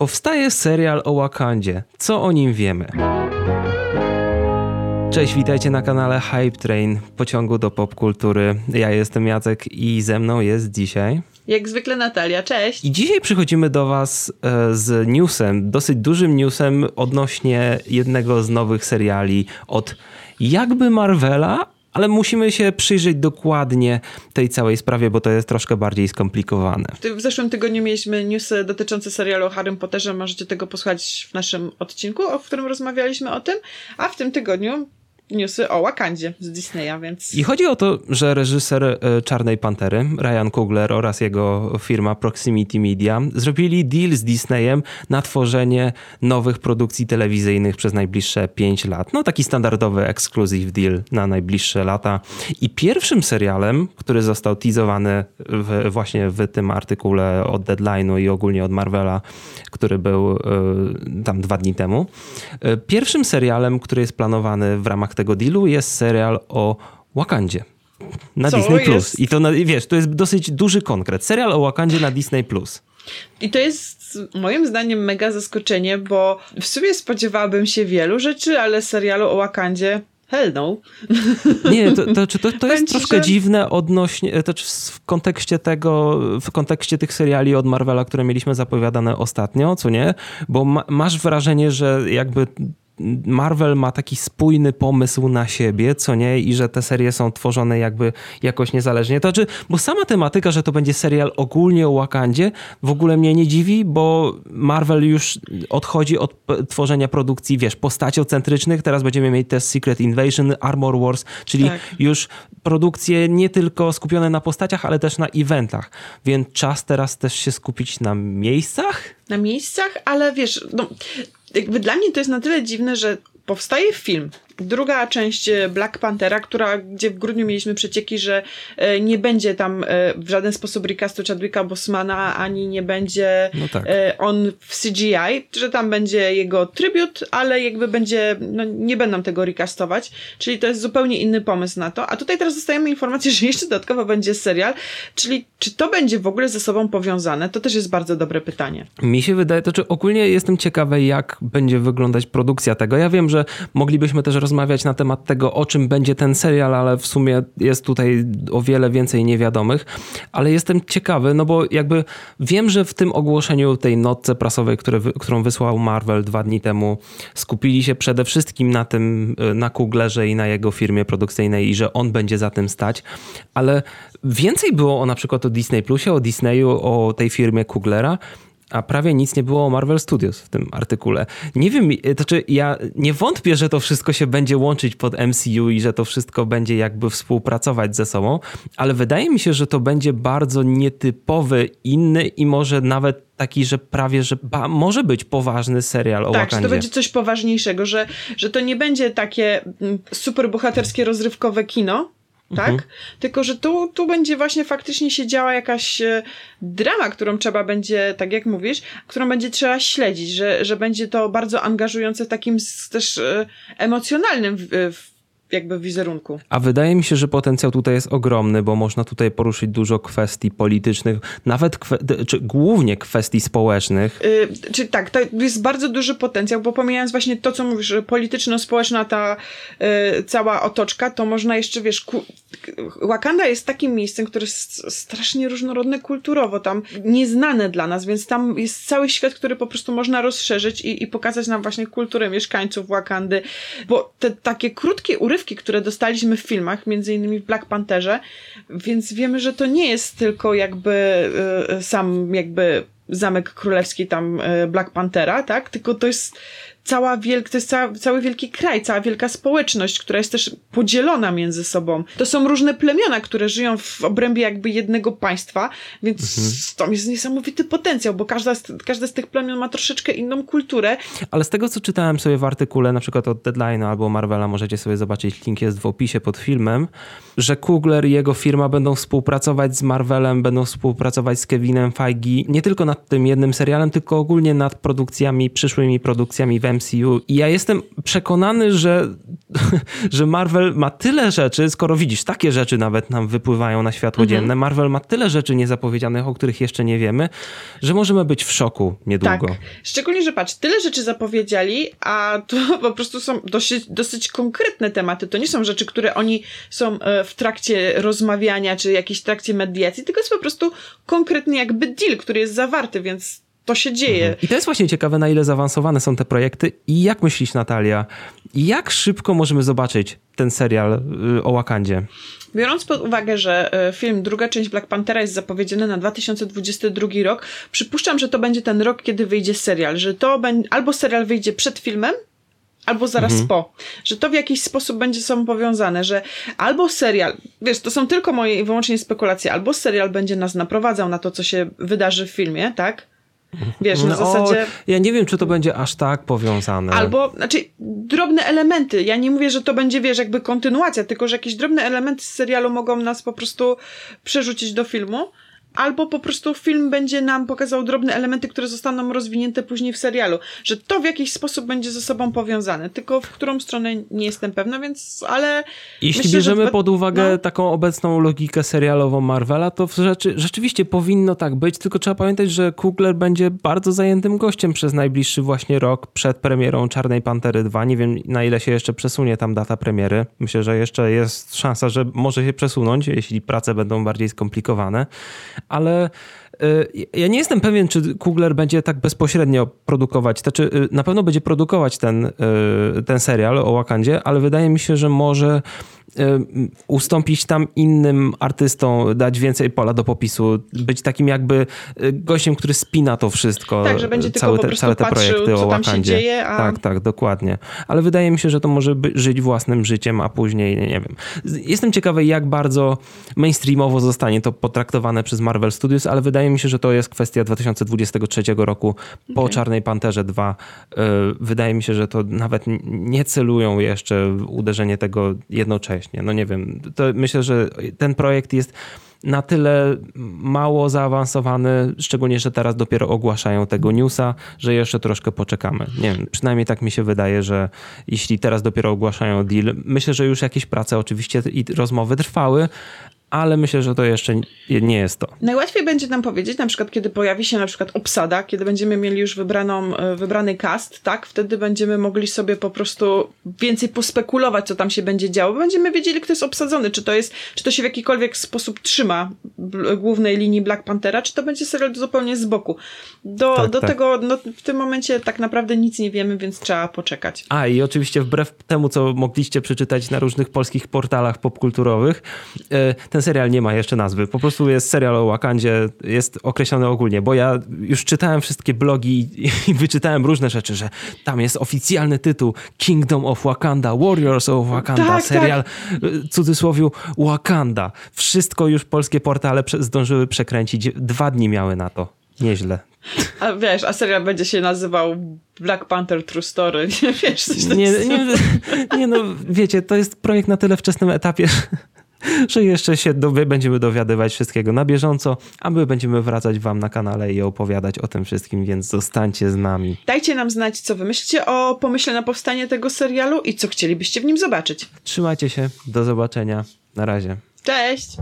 Powstaje serial o Wakandzie. Co o nim wiemy? Cześć, witajcie na kanale Hype Train, pociągu do popkultury. Ja jestem Jacek i ze mną jest dzisiaj... Jak zwykle Natalia, cześć. I dzisiaj przychodzimy do Was e, z newsem, dosyć dużym newsem odnośnie jednego z nowych seriali od jakby Marvela, ale musimy się przyjrzeć dokładnie tej całej sprawie, bo to jest troszkę bardziej skomplikowane. W zeszłym tygodniu mieliśmy newsy dotyczące serialu o Harrym Potterze. Możecie tego posłuchać w naszym odcinku, w którym rozmawialiśmy o tym. A w tym tygodniu newsy o Wakandzie z Disneya, więc... I chodzi o to, że reżyser e, Czarnej Pantery, Ryan Coogler oraz jego firma Proximity Media zrobili deal z Disneyem na tworzenie nowych produkcji telewizyjnych przez najbliższe 5 lat. No taki standardowy exclusive deal na najbliższe lata. I pierwszym serialem, który został teasowany w, właśnie w tym artykule od Deadline'u i ogólnie od Marvela, który był y, tam dwa dni temu. Y, pierwszym serialem, który jest planowany w ramach tego dealu jest serial o Wakandzie na Co Disney+. jest? Plus. I to, na, wiesz, to jest dosyć duży konkret. Serial o Wakandzie na Disney+. Plus. I to jest moim zdaniem mega zaskoczenie, bo w sumie spodziewałabym się wielu rzeczy, ale serialu o Wakandzie hell no. Nie, to, to, to, to, to jest troszkę że- dziwne odnośnie, to czy w kontekście tego, w kontekście tych seriali od Marvela, które mieliśmy zapowiadane ostatnio, co nie? Bo ma, masz wrażenie, że jakby Marvel ma taki spójny pomysł na siebie, co nie? I że te serie są tworzone jakby jakoś niezależnie. To znaczy, bo sama tematyka, że to będzie serial ogólnie o Wakandzie, w ogóle mnie nie dziwi, bo Marvel już odchodzi od tworzenia produkcji, wiesz, postaciocentrycznych. Teraz będziemy mieć też Secret Invasion, Armor Wars, czyli Tak. już produkcje nie tylko skupione na postaciach, ale też na eventach. Więc czas teraz też się skupić na miejscach? na miejscach, ale wiesz, no, jakby dla mnie to jest na tyle dziwne, że powstaje film. Druga część e, Black Panthera, która, gdzie w grudniu mieliśmy przecieki, że e, nie będzie tam e, w żaden sposób recastu Chadwicka Bosmana, ani nie będzie No tak. on w CGI, że tam będzie jego tribut, ale jakby będzie, no nie będą tego recastować, czyli to jest zupełnie inny pomysł na to. A tutaj teraz dostajemy informację, że jeszcze dodatkowo będzie serial, czyli czy to będzie w ogóle ze sobą powiązane? To też jest bardzo dobre pytanie. Mi się wydaje, to czy ogólnie jestem ciekawy, jak będzie wyglądać produkcja tego. Ja wiem, że moglibyśmy też rozmawiać na temat tego, o czym będzie ten serial, ale w sumie jest tutaj o wiele więcej niewiadomych. Ale jestem ciekawy, no bo jakby wiem, że w tym ogłoszeniu tej notce prasowej, które, którą wysłał Marvel dwa dni temu, skupili się przede wszystkim na tym, y, na Kuglerze i na jego firmie produkcyjnej i że on będzie za tym stać, ale więcej było o na przykład o Disney Plusie, o Disneyu, o tej firmie Kuglera, a prawie nic nie było o Marvel Studios w tym artykule. Nie wiem, to znaczy ja nie wątpię, że to wszystko się będzie łączyć pod MCU i że to wszystko będzie jakby współpracować ze sobą, ale wydaje mi się, że to będzie bardzo nietypowy, inny i może nawet taki, że prawie, że ba, może być poważny serial o tak, Wakandzie. to będzie coś poważniejszego, że, że to nie będzie takie mm, super bohaterskie, rozrywkowe kino, tak? Mhm. Tylko, że tu, tu będzie właśnie faktycznie się działa jakaś e, drama, którą trzeba będzie, tak jak mówisz, którą będzie trzeba śledzić, że, że będzie to bardzo angażujące w takim też e, emocjonalnym w, w, jakby wizerunku. A wydaje mi się, że potencjał tutaj jest ogromny, bo można tutaj poruszyć dużo kwestii politycznych, nawet kwe- czy głównie kwestii społecznych. Y, czy tak, to jest bardzo duży potencjał, bo pomijając właśnie to, co mówisz, polityczno-społeczna ta y, cała otoczka, to można jeszcze, wiesz, ku, Wakanda jest takim miejscem, które jest strasznie różnorodne kulturowo, tam nieznane dla nas, więc tam jest cały świat, który po prostu można rozszerzyć i, i pokazać nam właśnie kulturę mieszkańców Wakandy, bo te takie krótkie urywki, które dostaliśmy w filmach, między innymi w Black Pantherze, więc wiemy, że to nie jest tylko jakby y, sam jakby Zamek Królewski tam y, Black Panthera, tak? Tylko to jest cała wielk, to jest cała, cały wielki kraj, cała wielka społeczność, która jest też podzielona między sobą. To są różne plemiona, które żyją w obrębie jakby jednego państwa, więc tam jest niesamowity potencjał, bo każda z, każde z tych plemion ma troszeczkę inną kulturę. Ale z tego, co czytałem sobie w artykule, na przykład od Deadline'u albo Marvela, możecie sobie zobaczyć, link jest w opisie pod filmem, że Kugler i jego firma będą współpracować z Marvelem, będą współpracować z Kevinem Feige, nie tylko nad tym jednym serialem, tylko ogólnie nad produkcjami, przyszłymi produkcjami w MCU i ja jestem przekonany, że, że Marvel ma tyle rzeczy, skoro widzisz, takie rzeczy nawet nam wypływają na światło mhm. dzienne, Marvel ma tyle rzeczy niezapowiedzianych, o których jeszcze nie wiemy, że możemy być w szoku niedługo. Tak, szczególnie, że patrz, tyle rzeczy zapowiedzieli, a to po prostu są dosyć, dosyć konkretne tematy, to nie są rzeczy, które oni są e, w trakcie rozmawiania, czy jakiejś trakcie mediacji, tylko jest po prostu konkretny jakby deal, który jest zawarty, więc to się dzieje. Mhm. I to jest właśnie ciekawe, na ile zaawansowane są te projekty i jak myślisz, Natalia, jak szybko możemy zobaczyć ten serial y, o Wakandzie? Biorąc pod uwagę, że y, film, druga część Black Panthera jest zapowiedziany na 2022 rok, przypuszczam, że to będzie ten rok, kiedy wyjdzie serial, że to będzie, albo serial wyjdzie przed filmem, albo zaraz mhm. po. Że to w jakiś sposób będzie sobą powiązane, że albo serial, wiesz, to są tylko moje wyłącznie spekulacje, albo serial będzie nas naprowadzał na to, co się wydarzy w filmie, tak? Wiesz, na no, zasadzie... ja nie wiem, czy to będzie aż tak powiązane. Albo, znaczy, drobne elementy. Ja nie mówię, że to będzie, wiesz, jakby kontynuacja, tylko, że jakieś drobne elementy z serialu mogą nas po prostu przerzucić do filmu albo po prostu film będzie nam pokazał drobne elementy, które zostaną rozwinięte później w serialu. Że to w jakiś sposób będzie ze sobą powiązane. Tylko w którą stronę nie jestem pewna, więc ale. Jeśli myślę, bierzemy że... pod uwagę no. taką obecną logikę serialową Marvela, to rzeczy, rzeczywiście powinno tak być, tylko trzeba pamiętać, że Kugler będzie bardzo zajętym gościem przez najbliższy właśnie rok przed premierą Czarnej Pantery 2. Nie wiem, na ile się jeszcze przesunie tam data premiery. Myślę, że jeszcze jest szansa, że może się przesunąć, jeśli prace będą bardziej skomplikowane ale ja nie jestem pewien, czy Kugler będzie tak bezpośrednio produkować. Znaczy, y, na pewno będzie produkować ten, y, ten serial o Wakandzie, ale wydaje mi się, że może ustąpić tam innym artystom, dać więcej pola do popisu, być takim jakby gościem, który spina to wszystko. Tak, że będzie całe te, całe te patrzył, projekty o Wakandzie. Dzieje, a... Tak, tak, dokładnie. Ale wydaje mi się, że to może żyć własnym życiem, a później, nie wiem. Jestem ciekawy, jak bardzo mainstreamowo zostanie to potraktowane przez Marvel Studios, ale wydaje mi się, że to jest kwestia 2023 roku po okay. Czarnej Panterze 2. Wydaje mi się, że to nawet nie celują jeszcze w uderzenie tego jednocześnie no nie wiem, to myślę, że ten projekt jest na tyle mało zaawansowany, szczególnie, że teraz dopiero ogłaszają tego newsa, że jeszcze troszkę poczekamy. Nie wiem, przynajmniej tak mi się wydaje, że jeśli teraz dopiero ogłaszają deal, myślę, że już jakieś prace oczywiście i rozmowy trwały, ale myślę, że to jeszcze nie jest to. Najłatwiej będzie nam powiedzieć, na przykład kiedy pojawi się na przykład obsada, kiedy będziemy mieli już wybraną, e, wybrany cast, tak, wtedy będziemy mogli sobie po prostu więcej pospekulować, co tam się będzie działo, będziemy wiedzieli, kto jest obsadzony, czy to jest, czy to się w jakikolwiek sposób trzyma głównej linii Black Panthera, czy to będzie serial zupełnie z boku. Do, tak, do tak. tego, no, w tym momencie tak naprawdę nic nie wiemy, więc trzeba poczekać. A i oczywiście wbrew temu, co mogliście przeczytać na różnych polskich portalach popkulturowych, e, ten ten serial nie ma jeszcze nazwy. Po prostu jest serial o Wakandzie, jest określony ogólnie, bo ja już czytałem wszystkie blogi i, wyczytałem różne rzeczy, że tam jest oficjalny tytuł Kingdom of Wakanda, Warriors of Wakanda, tak, serial tak. cudzysłowiu Wakanda. Wszystko już polskie portale zdążyły przekręcić. Dwa dni miały na to. Nieźle. A wiesz, a serial będzie się nazywał Black Panther True Story, nie wiesz? Coś nie, nie, nie, no, wiecie, to jest projekt na tyle wczesnym etapie, że jeszcze się dowie, będziemy dowiadywać wszystkiego na bieżąco, a my będziemy wracać wam na kanale i opowiadać o tym wszystkim, więc zostańcie z nami. Dajcie nam znać, co wy myślicie o pomyśle na powstanie tego serialu i co chcielibyście w nim zobaczyć. Trzymajcie się, do zobaczenia. Na razie. Cześć!